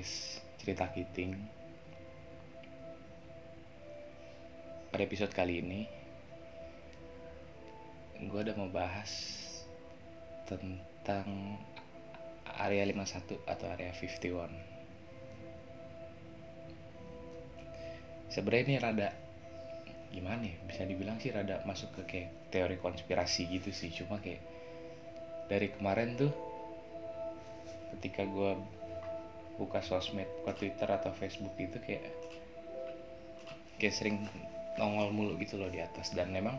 podcast Cerita Kiting Pada episode kali ini Gue udah mau bahas Tentang Area 51 atau Area 51 Sebenarnya ini rada Gimana ya Bisa dibilang sih rada masuk ke kayak Teori konspirasi gitu sih. Cuma kayak Dari kemarin tuh ketika gue buka sosmed buka twitter atau facebook itu kayak kayak sering nongol mulu gitu loh di atas. Dan memang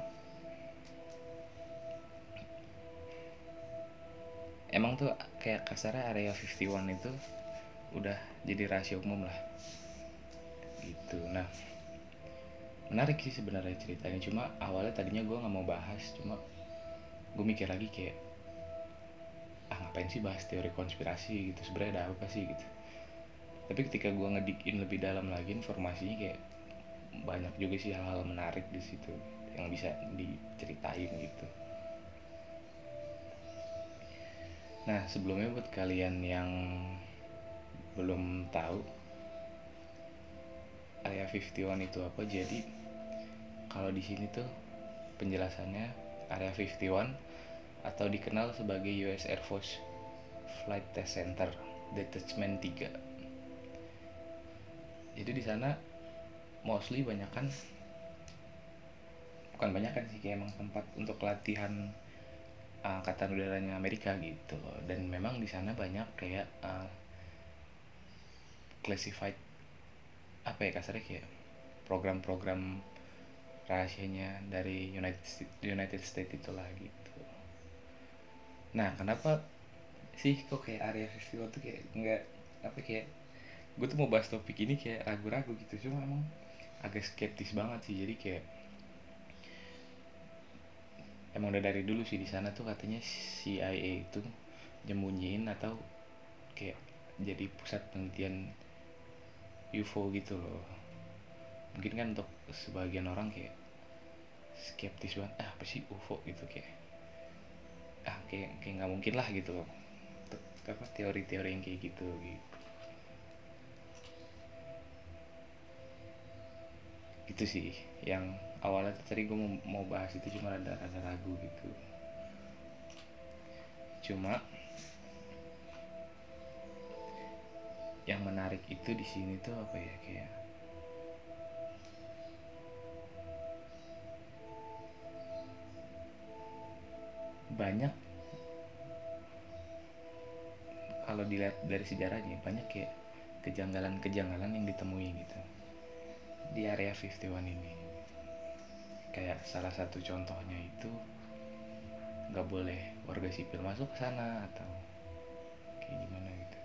emang tuh kayak kasarnya area 51 itu udah jadi rahasia umum lah. Gitu. Nah menarik sih sebenarnya ceritanya. Cuma awalnya tadinya gue nggak mau bahas cuma gue mikir lagi kayak ah ngapain sih bahas teori konspirasi gitu? Sebenarnya ada apa sih? gitu tapi ketika gue ngedikin lebih dalam lagi informasinya kayak banyak juga sih hal-hal menarik di situ yang bisa diceritain gitu nah sebelumnya buat kalian yang belum tahu area 51 itu apa jadi kalau di sini tuh penjelasannya area 51 atau dikenal sebagai US Air Force Flight Test Center Detachment 3. Jadi di sana mostly banyak kan bukan banyak kan sih kayak emang tempat untuk latihan uh, angkatan udaranya Amerika gitu. Dan memang di sana banyak kayak uh, classified apa ya kasarnya kayak program-program rahasianya dari United United States itulah gitu. Nah kenapa sih kok kayak area festival tuh kayak nggak apa kayak gue tuh mau bahas topik ini kayak ragu-ragu gitu cuma emang agak skeptis banget sih. Jadi kayak emang udah dari dulu sih di sana tuh katanya CIA itu nyembunyiin atau kayak jadi pusat penelitian UFO gitu loh. Mungkin kan untuk sebagian orang kayak skeptis banget ah apa sih UFO gitu kayak ah kayak kayak nggak mungkin lah gitu loh. Apa teori-teori yang kayak gitu gitu gitu sih yang awalnya tadi gue mau, mau bahas itu cuma ada rada ragu gitu. Cuma yang menarik itu di sini tuh apa ya kayak banyak kalau dilihat dari sejarahnya banyak kayak kejanggalan-kejanggalan yang ditemui gitu di area 51 ini. Kayak salah satu contohnya itu nggak boleh warga sipil masuk ke sana atau kayak gimana gitu.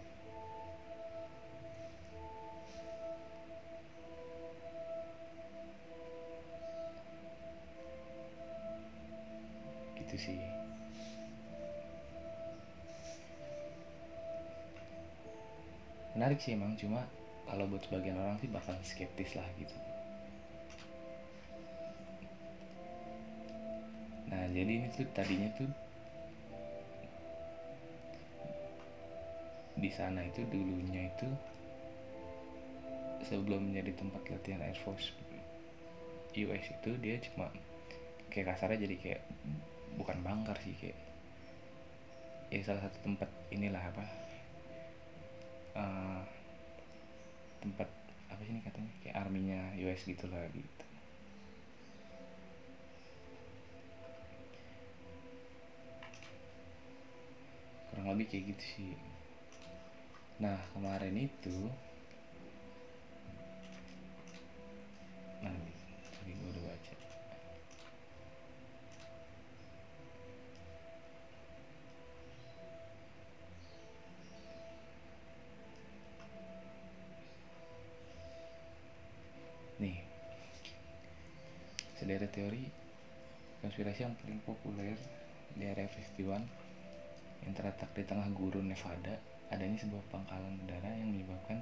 Gitu sih. Menarik sih emang cuma kalau buat sebagian orang sih bakal skeptis lah gitu. Nah jadi ini tuh tadinya tuh di sana itu dulunya itu sebelum menjadi tempat latihan Air Force US itu dia cuma kayak kasarnya jadi kayak bukan bangkar sih kayak ya salah satu tempat inilah apa uh, tempat apa sih ini katanya? Kayak arminya US gitu lah gitu. Kurang lebih kayak gitu sih. Nah kemarin itu konspirasi yang paling populer di area 51 yang terletak di tengah gurun Nevada adanya sebuah pangkalan udara yang menyebabkan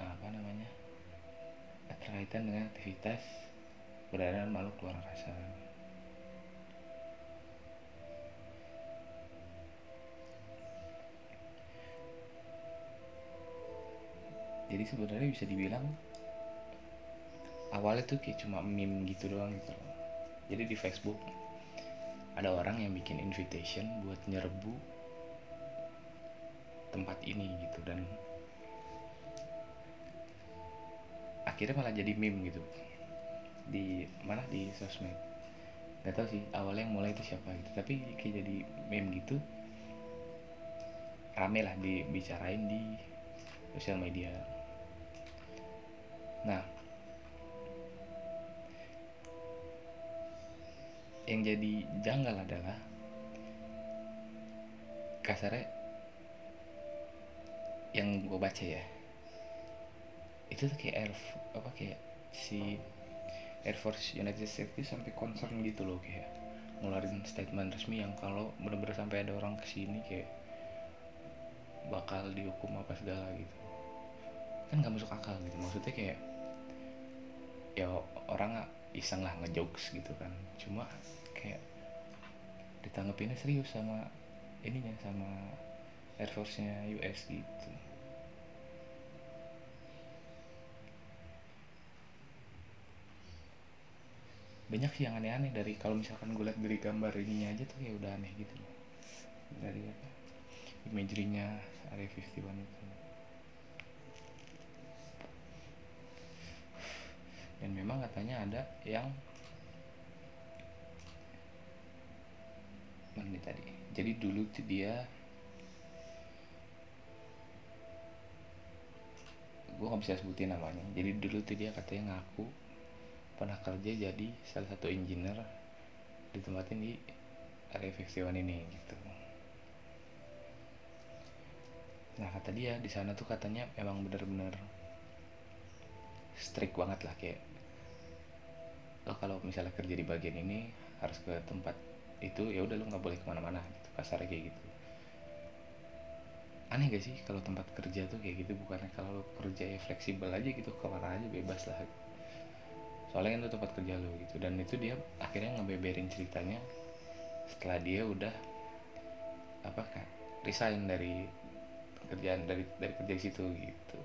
eh, apa namanya terkaitan dengan aktivitas keberadaan makhluk luar angkasa jadi sebenarnya bisa dibilang awalnya tuh kayak cuma meme gitu doang gitu. Jadi di Facebook ada orang yang bikin invitation buat nyerbu tempat ini gitu dan akhirnya malah jadi meme gitu. Di mana? Di sosmed. Nggak tahu sih awalnya yang mulai itu siapa gitu. Tapi kayak jadi meme gitu. Rame lah dibicarain di sosial media. Nah yang jadi janggal adalah kasarnya yang gue baca ya itu tuh kayak air apa kayak si Air Force United States itu sampai concern gitu loh kayak ngeluarin statement resmi yang kalau bener-bener sampai ada orang ke sini kayak bakal dihukum apa segala gitu. Kan nggak masuk akal gitu maksudnya kayak ya orang iseng lah ngejokes gitu kan. Cuma kayak ditanggepinnya serius sama ininya sama Air Force-nya US gitu. Banyak sih yang aneh-aneh dari kalau misalkan gue liat dari gambar ininya aja tuh ya udah aneh gitu. Dari apa? Imagery-nya Area 51 itu dan memang katanya ada yang mana nih tadi. Jadi dulu dia gue nggak bisa sebutin namanya. Jadi dulu tuh dia katanya ngaku pernah kerja jadi salah satu engineer di area 51 ini gitu. Nah kata dia di sana tuh katanya emang bener-bener strict banget lah kayak lo kalau misalnya kerja di bagian ini harus ke tempat itu ya udah lo nggak boleh ke mana-mana gitu. Kasarnya kayak gitu. Aneh gak sih kalau tempat kerja tuh kayak gitu? Bukannya kalau lo kerja ya fleksibel aja gitu ke mana aja bebas lah. Soalnya kan itu tempat kerja lo gitu. Dan itu dia akhirnya ngebeberin ceritanya setelah dia udah apa kan resign dari kerjaan dari dari kerja situ gitu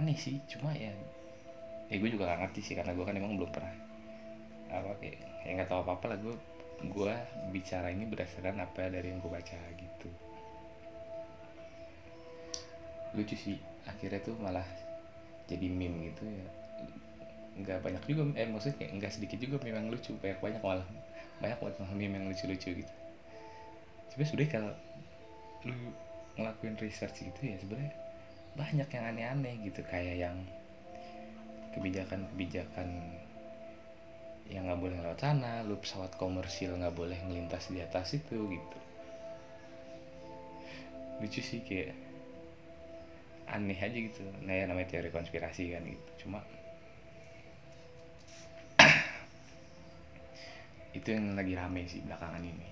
aneh sih cuma ya ya gue juga gak ngerti sih karena gue kan emang belum pernah apa kayak ya nggak tahu apa apa lah gue gue bicara ini berdasarkan apa dari yang gue baca gitu. Lucu sih akhirnya tuh malah jadi meme gitu ya. Nggak banyak juga eh maksudnya kayak nggak sedikit juga memang lucu banyak banyak malah banyak banget malah meme yang lucu-lucu gitu. Sebenarnya sudah kalau lu ngelakuin research gitu ya sebenarnya banyak yang aneh-aneh gitu kayak yang kebijakan-kebijakan yang nggak boleh lewat sana, lu pesawat komersil nggak boleh ngelintas di atas itu gitu. Lucu sih kayak aneh aja gitu. Nah ya namanya teori konspirasi kan gitu. Cuma itu yang lagi rame sih belakangan ini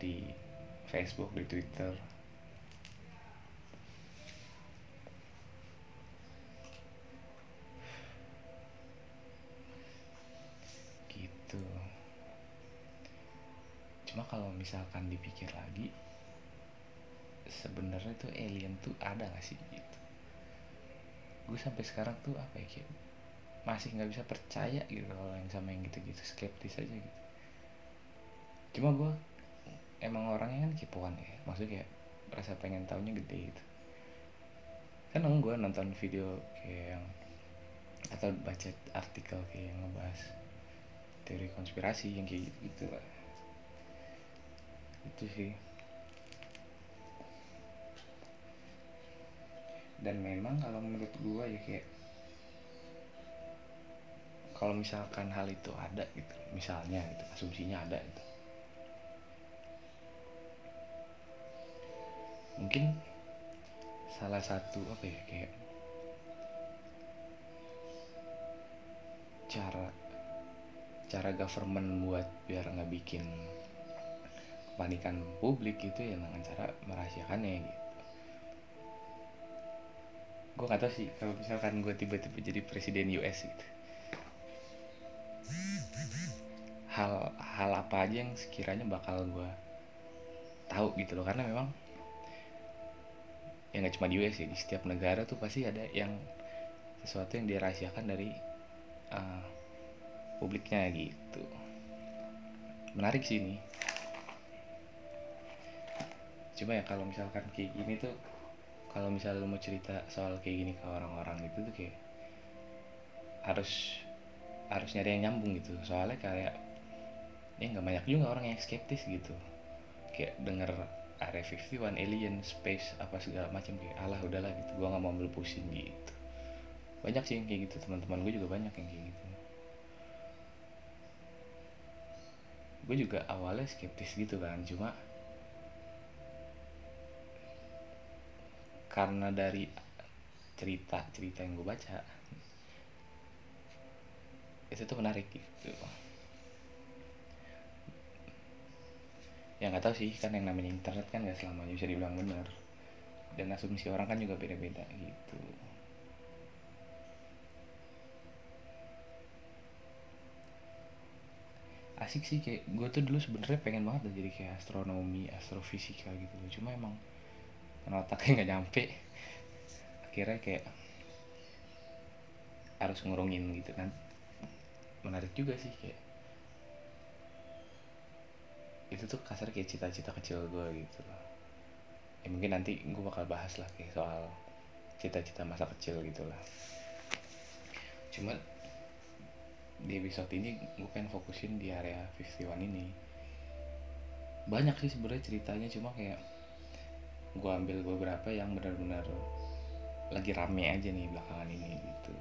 di Facebook, di Twitter. Cuma kalau misalkan dipikir lagi sebenarnya tuh alien tuh ada gak sih gitu? Gue sampai sekarang tuh apa ya kayak masih nggak bisa percaya gitu kalau yang sama yang gitu-gitu skeptis aja gitu. Cuma gue emang orangnya kan kipuan ya maksudnya kayak rasa pengen tahunya gede gitu. Kan emang gue nonton video kayak yang atau baca artikel kayak yang ngebahas teori konspirasi yang kayak gitu, gitu lah itu sih. Dan memang kalau menurut gua ya kayak kalau misalkan hal itu ada gitu misalnya gitu asumsinya ada gitu. Mungkin salah satu apa ya kayak cara cara government buat biar nggak bikin kepanikan publik gitu ya dengan cara merahasiakannya gitu. Gue gak tau sih kalau misalkan gue tiba-tiba jadi presiden US gitu. Hal hal apa aja yang sekiranya bakal gue tahu gitu loh karena memang ya nggak cuma di US ya di setiap negara tuh pasti ada yang sesuatu yang dirahasiakan dari uh, publiknya gitu. Menarik sih ini cuma ya kalau misalkan kayak gini tuh kalau misalnya lo mau cerita soal kayak gini ke orang-orang gitu tuh kayak harus harus nyari yang nyambung gitu. Soalnya kayak ya nggak banyak juga orang yang skeptis gitu. Kayak denger Area 51 alien space apa segala macam kayak alah udahlah gitu. Gua nggak mau ambil pusing gitu. Banyak sih yang kayak gitu. Teman-teman gue juga banyak yang kayak gitu. Gue juga awalnya skeptis gitu kan. Cuma karena dari cerita cerita yang gue baca itu tuh menarik gitu. Ya nggak tahu sih kan yang namanya internet kan nggak selamanya bisa dibilang benar. Dan asumsi orang kan juga beda-beda gitu. Asik sih kayak gue tuh dulu sebenarnya pengen banget jadi kayak astronomi astrofisika gitu cuma emang karena otaknya nggak nyampe. Akhirnya kayak harus ngurungin gitu kan. Menarik juga sih kayak itu tuh kasar kayak cita-cita kecil gue gitu ya mungkin nanti gue bakal bahas lah kayak soal cita-cita masa kecil gitu lah. Cuman di episode ini gue pengen fokusin di area 51 ini. Banyak sih sebenarnya ceritanya cuma kayak gue ambil beberapa yang benar-benar lagi rame aja nih belakangan ini gitu.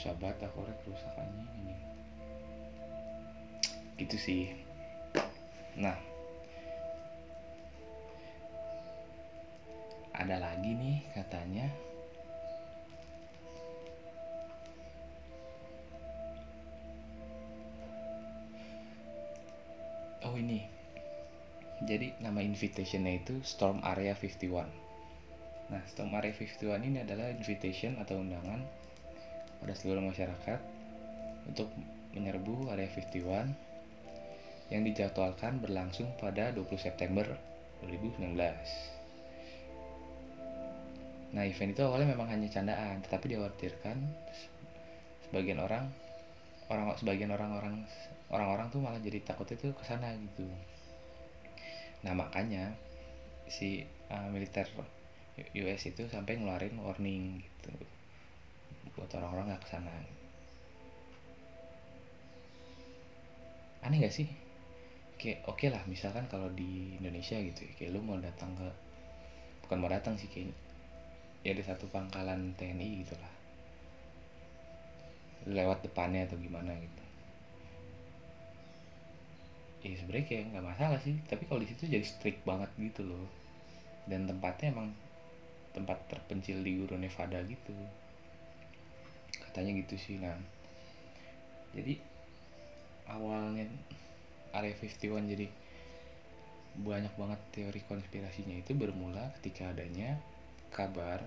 Sahabat aku rek kerusakannya ini. Gitu sih oh ini. Jadi nama invitationnya itu Storm Area 51 nah Storm Area 51 ini adalah invitation atau undangan pada seluruh masyarakat untuk menyerbu Area 51 yang dijadwalkan berlangsung pada 20 September 2019. Nah, event itu awalnya memang hanya candaan, tetapi dikhawatirkan sebagian orang orang sebagian orang-orang orang-orang tuh malah jadi takut itu ke sana gitu. Nah, makanya si uh, militer US itu sampai ngeluarin warning gitu buat orang-orang nggak ke sana aneh gak sih kayak oke okay lah misalkan kalau di Indonesia gitu ya kayak lu mau datang ke bukan mau datang sih kayak ya di satu pangkalan TNI gitu lah lewat depannya atau gimana gitu. Ya sebenarnya kayak nggak masalah sih tapi kalau di situ jadi strict banget gitu loh. Dan tempatnya emang tempat terpencil di Guru Nevada gitu. Katanya gitu sih nah jadi awalnya Area 51 jadi banyak banget teori konspirasinya itu bermula ketika adanya kabar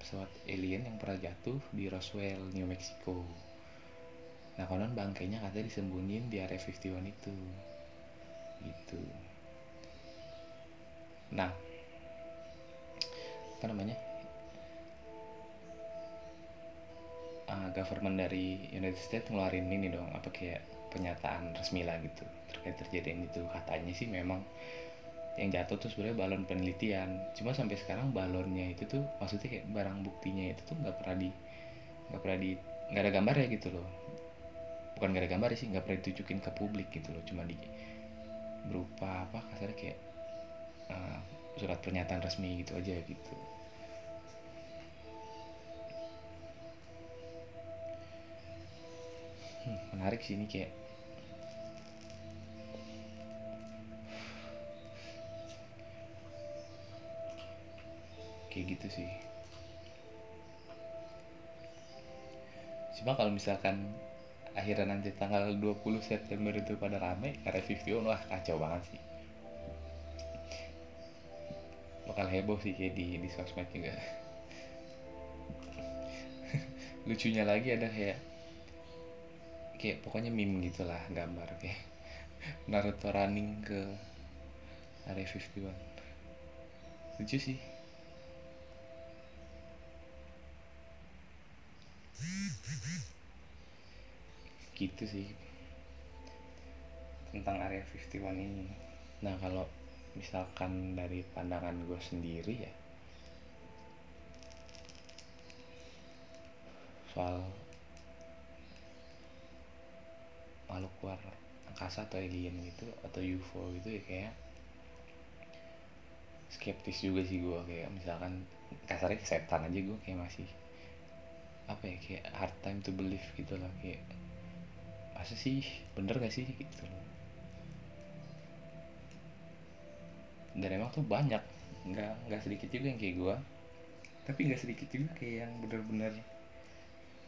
pesawat alien yang pernah jatuh di Roswell, New Mexico. Nah konon bangkainya katanya disembunyiin di Area 51 itu. Gitu. Nah, apa namanya? uh, government dari United States ngeluarin ini dong apa kayak pernyataan resmi lah gitu terkait terjadinya itu katanya sih memang yang jatuh tuh sebenarnya balon penelitian. Cuma sampai sekarang balonnya itu tuh maksudnya kayak barang buktinya itu tuh nggak pernah di nggak pernah di nggak ada gambar ya gitu loh. Bukan nggak ada gambar sih nggak pernah ditunjukin ke publik gitu loh. Cuma di berupa apa kasarnya kayak uh, surat pernyataan resmi gitu aja gitu. Hmm, menarik sih ini kayak kayak gitu sih. Cuma kalau misalkan akhirnya nanti tanggal 20 September itu pada rame Area 51 wah kacau banget sih. Bakal heboh sih kayak di di sosmed juga. Lucunya lagi ada kayak kayak pokoknya meme gitulah gambar kayak Naruto running ke Area 51 lucu sih gitu sih. Tentang area 51 ini. Nah kalau misalkan dari pandangan gue sendiri ya soal makhluk luar angkasa atau alien gitu atau UFO gitu ya kayak skeptis juga sih gue kayak misalkan kasarnya setan aja gue kayak masih apa ya kayak hard time to believe gitu lah kayak masa sih? Bener gak sih? Gitu loh. Dan emang tuh banyak nggak nggak sedikit juga yang kayak gue tapi nggak sedikit juga kayak yang bener-bener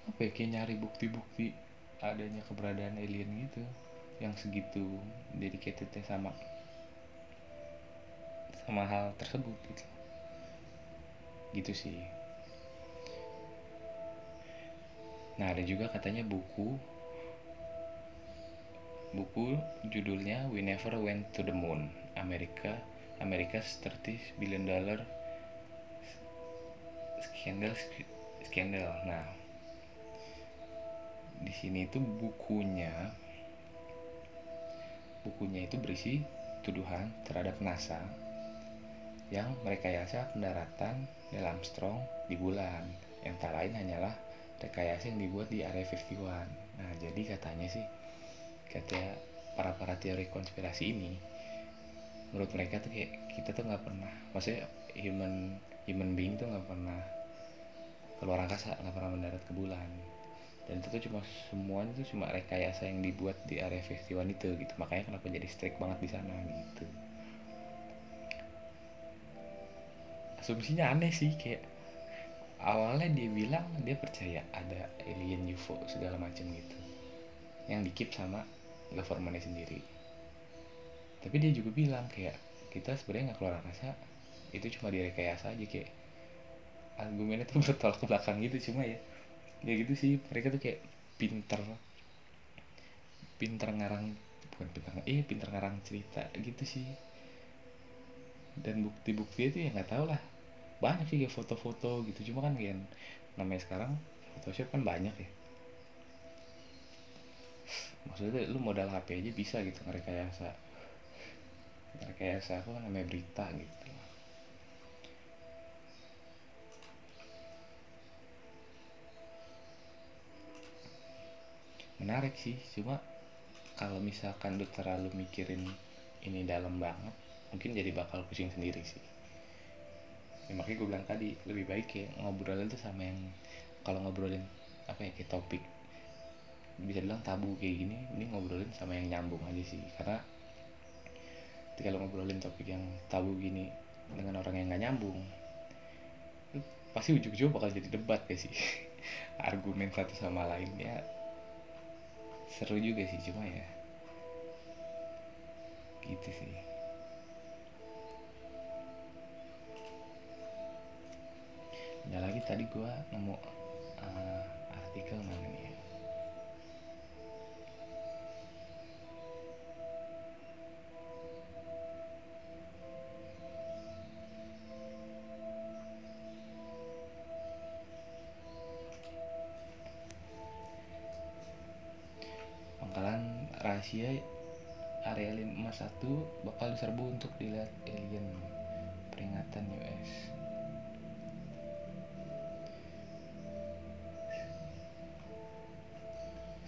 apa ya kayak nyari bukti-bukti adanya keberadaan alien gitu yang segitu dedicatednya sama sama hal tersebut gitu. Gitu sih nah ada juga katanya buku. Buku judulnya We Never Went to the Moon. Amerika America's 30 billion dollar scandal scandal. Nah di sini itu bukunya bukunya itu berisi tuduhan terhadap NASA yang merekayasa pendaratan Neil Armstrong di bulan. Yang tak lain hanyalah rekayasa yang dibuat di Area 51 nah jadi katanya sih kata para para teori konspirasi ini menurut mereka tuh kayak kita tuh nggak pernah maksudnya human human being tuh nggak pernah keluar angkasa nggak pernah mendarat ke bulan. Dan itu tuh cuma semuanya tuh cuma rekayasa yang dibuat di area 51 itu gitu. Makanya kenapa jadi strict banget di sana gitu. Asumsinya aneh sih kayak awalnya dia bilang dia percaya ada alien UFO segala macam gitu yang dikip sama governmentnya sendiri. Tapi dia juga bilang kayak kita sebenarnya nggak keluar angkasa itu cuma direkayasa aja kayak argumennya tuh bertolak ke belakang gitu cuma ya ya gitu sih. Mereka tuh kayak pinter pinter ngarang bukan pinter eh pinter ngarang cerita gitu sih. Dan bukti-bukti itu ya nggak tahu lah banyak sih kayak foto-foto gitu. Cuma kan kayak namanya sekarang Photoshop kan banyak ya. Maksudnya lu modal HP aja bisa gitu ngerekayasa. Ngerekayasa apa namanya berita gitu. Menarik sih cuma kalau misalkan lu terlalu mikirin ini dalam banget mungkin jadi bakal pusing sendiri sih ya, makanya gue bilang tadi lebih baik ya ngobrolin tuh sama yang kalau ngobrolin apa ya kayak topik bisa bilang tabu kayak gini ini ngobrolin sama yang nyambung aja sih. Karena ketika lo ngobrolin topik yang tabu gini dengan orang yang nggak nyambung pasti ujung-ujung bakal jadi debat ya sih. Argumen satu sama lainnya seru juga sih cuma ya gitu sih ada lagi tadi gua nemu uh, artikel mana nih ya? Pangkalan rahasia area 51 bakal diserbu untuk dilihat alien peringatan US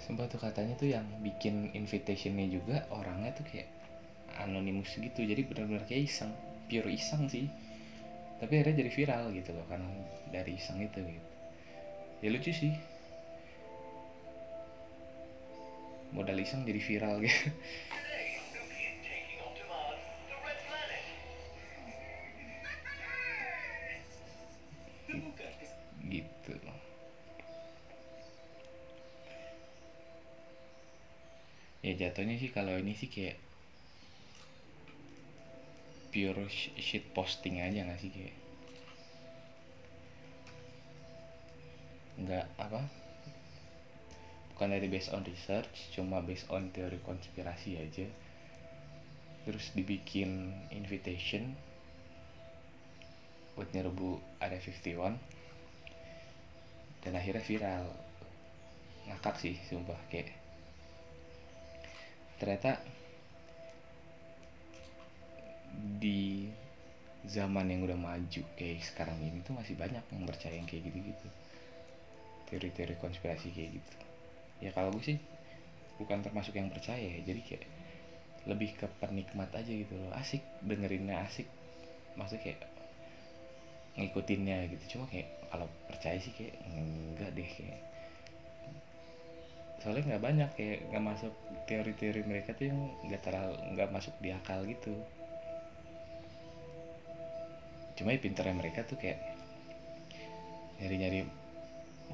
sempat tuh katanya tuh yang bikin invitationnya juga orangnya tuh kayak anonimus gitu. Jadi benar-benar kayak iseng pure iseng sih. Tapi akhirnya jadi viral gitu loh karena dari iseng itu gitu. Ya lucu sih. Modal iseng jadi viral gitu ya jatuhnya sih kalau ini sih kayak pure shit posting aja gak sih kayak nggak apa bukan dari based on research cuma based on teori konspirasi aja. Terus dibikin invitation buat nyerbu area 51 dan akhirnya viral. Ngakak sih sumpah kayak ternyata di zaman yang udah maju kayak sekarang ini tuh masih banyak yang percaya yang kayak gitu-gitu. Teori-teori konspirasi kayak gitu. Ya kalau gue sih bukan termasuk yang percaya ya jadi kayak lebih ke penikmat aja gitu loh. Asik dengerinnya asik. Maksudnya kayak ngikutinnya gitu. Cuma kayak kalau percaya sih kayak enggak deh kayak soalnya nggak banyak kayak nggak masuk teori-teori mereka tuh yang nggak terlalu nggak masuk di akal gitu. Cuma ya pinternya mereka tuh kayak nyari-nyari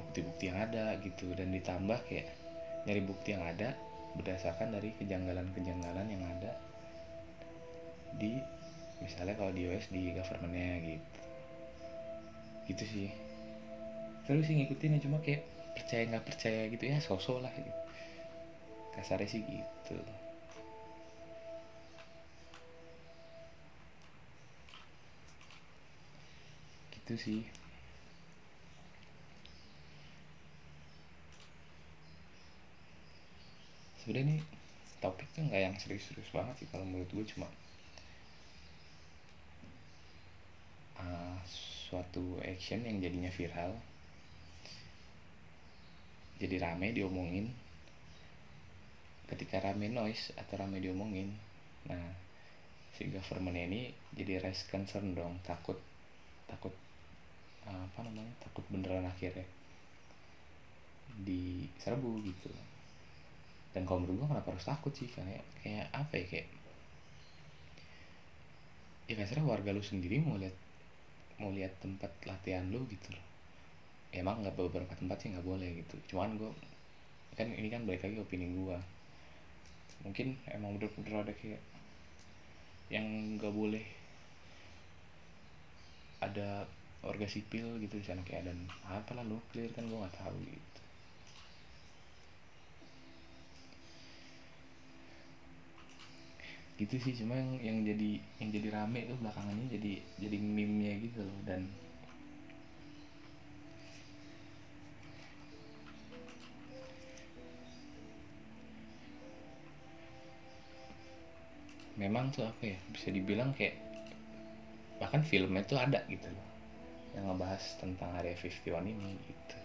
bukti-bukti yang ada gitu. Dan ditambah kayak nyari bukti yang ada berdasarkan dari kejanggalan-kejanggalan yang ada di misalnya kalau di US di governmentnya gitu. Gitu sih. Terus sih ngikutin cuma kayak percaya nggak percaya gitu ya sosok lah gitu. kasarnya sih gitu. Gitu sih. Sebenarnya ini topik tuh nggak yang serius-serius banget sih kalau menurut gue cuma uh, suatu action yang jadinya viral jadi rame diomongin. Ketika rame noise atau rame diomongin nah si government ini jadi raise concern dong takut takut apa namanya takut beneran akhirnya diserbu gitu. Dan kalau menurut gue kenapa harus takut sih? Kayak kayak apa ya kayak ya kasarnya warga lu sendiri mau lihat mau lihat tempat latihan lu gitu loh emang nggak beberapa tempat sih nggak boleh gitu. Cuman gue kan ini kan balik lagi opini gue mungkin emang bener-bener ada kayak yang nggak boleh ada warga sipil gitu di sana. Kayak ada apalah nuklir kan gue nggak tahu gitu. Gitu sih cuma yang yang jadi yang jadi rame tuh belakangannya jadi jadi meme nya gitu loh. Dan memang tuh apa ya bisa dibilang kayak bahkan filmnya tuh ada gitu loh yang ngebahas tentang area 51 ini gitu.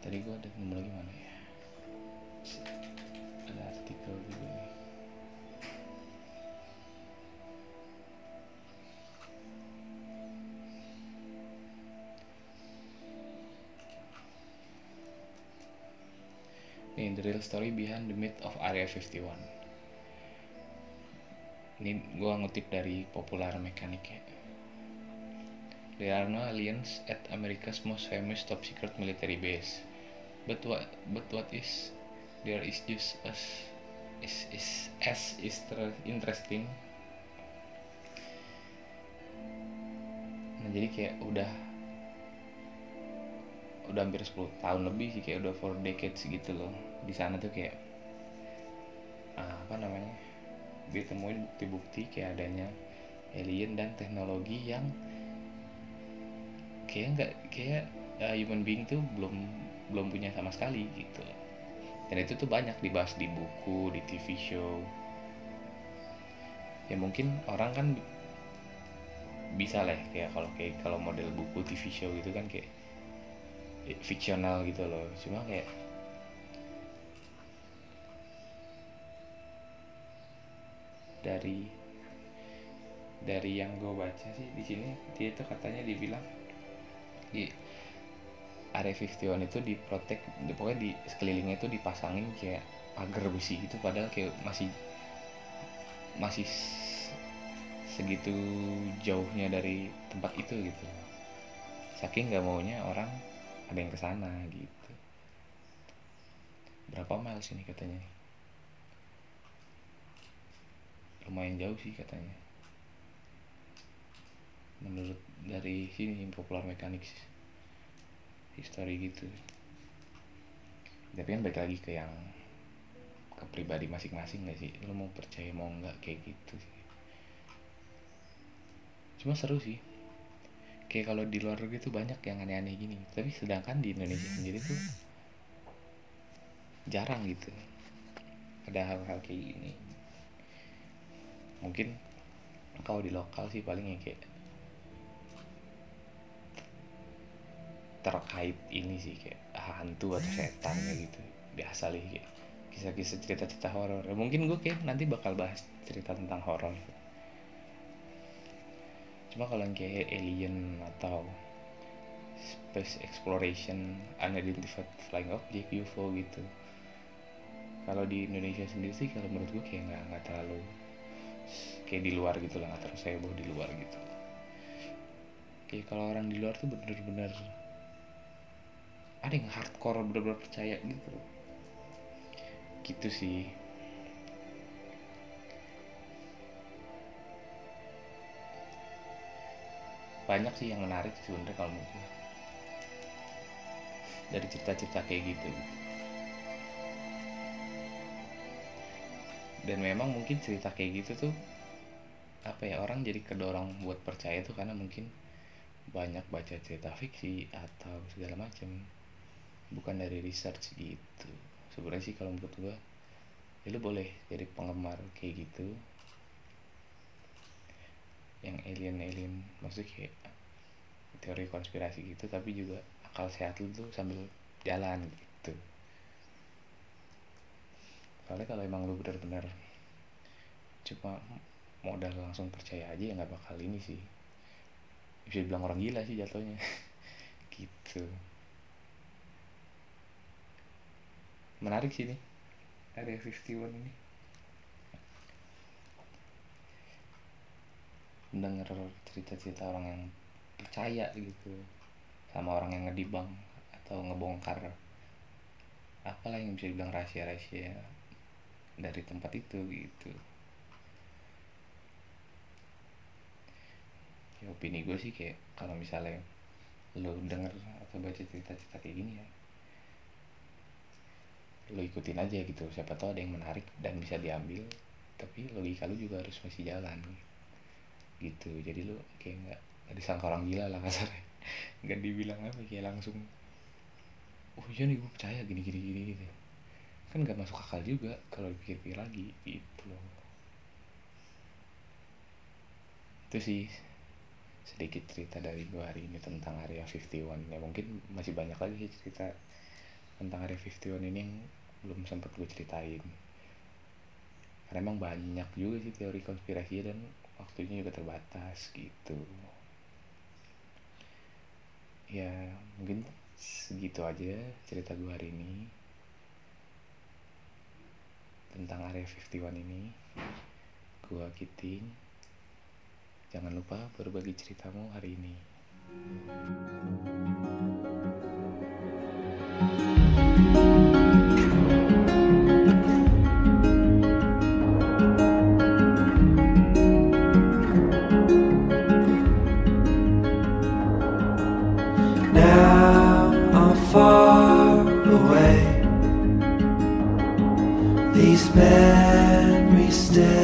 Tadi gue ada nemu lagi mana ya? Ada artikel juga nih Nih, the real story behind the myth of Area 51 Ini gue ngutip dari Popular Mechanic ya. There are no aliens at America's most famous top secret military base. But what but what is there is just as is is as is interesting. Nah jadi kayak udah udah hampir 10 tahun lebih sih kayak udah for decades gitu loh. Di sana tuh kayak ah, apa namanya ditemuin bukti-bukti kayak adanya alien dan teknologi yang kayak nggak kayak uh, human being tuh belum belum punya sama sekali gitu. Dan itu tuh banyak dibahas di buku di TV show. Ya mungkin orang kan bisa lah kayak kalau kayak kalau model buku TV show gitu kan kayak fiksional gitu loh. Cuma kayak dari dari yang gue baca sih di sini dia itu katanya dibilang di area 51 itu diprotek di, pokoknya di sekelilingnya itu dipasangin kayak pagar besi gitu padahal kayak masih masih segitu jauhnya dari tempat itu gitu. Saking nggak maunya orang ada yang ke sana gitu. Berapa mile sini katanya? Lumayan jauh sih katanya. Menurut dari sini popular mechanics history gitu. Tapi kan balik lagi ke yang ke pribadi masing-masing gak sih? Lo mau percaya mau nggak kayak gitu sih? Cuma seru sih kayak kalau di luar gitu banyak yang aneh-aneh gini. Tapi sedangkan di Indonesia sendiri tuh jarang gitu. Ada hal-hal kayak gini. Mungkin kalau di lokal sih paling ya kayak terkait ini sih kayak hantu atau setan gitu. Biasa lah kayak kisah-kisah cerita-cerita horor. Mungkin gue kayak nanti bakal bahas cerita tentang horor cuma kalau kayak alien atau space exploration unidentified flying object UFO gitu. Kalau di Indonesia sendiri sih kalau menurut gue kayak nggak nggak terlalu kayak di luar gitu lah nggak terlalu saya bawa di luar gitu. Kayak kalau orang di luar tuh bener-bener ada yang hardcore bener-bener percaya gitu. Gitu sih banyak sih yang menarik sebenarnya kalau menurut gue dari cerita-cerita kayak gitu. Dan memang mungkin cerita kayak gitu tuh apa ya orang jadi kedorong buat percaya tuh karena mungkin banyak baca cerita fiksi atau segala macam bukan dari research gitu. Sebenarnya sih kalau menurut gua ya lu boleh jadi penggemar kayak gitu yang alien alien maksudnya kayak teori konspirasi gitu tapi juga akal sehat lu tuh sambil jalan gitu. Soalnya kalau emang lu benar-benar cuma modal langsung percaya aja ya nggak bakal ini sih. Bisa dibilang orang gila sih jatuhnya. Gitu. Menarik sih nih Area 51 ini mendengar cerita-cerita orang yang percaya gitu sama orang yang ngedibang atau ngebongkar apalah yang bisa dibilang rahasia-rahasia dari tempat itu gitu. Ya opini gue sih kayak kalau misalnya lo denger atau baca cerita-cerita kayak gini ya lo ikutin aja gitu. Siapa tahu ada yang menarik dan bisa diambil tapi logika lo juga harus masih jalan. gitu jadi lo kayak nggak nggak disangka orang gila lah kasarnya. Nggak dibilang apa kayak langsung oh iya nih gue percaya gini gini gini gitu kan nggak masuk akal juga kalau dipikir-pikir lagi gitu loh. Itu sih sedikit cerita dari gue hari ini tentang area 51 ya mungkin masih banyak lagi sih cerita tentang area 51 ini yang belum sempat gue ceritain. Karena emang banyak juga sih teori konspirasi dan waktunya juga terbatas gitu. Ya mungkin segitu aja cerita gue hari ini. Tentang area 51 ini. Gue Kiting Jangan lupa berbagi ceritamu hari ini. Now memory still.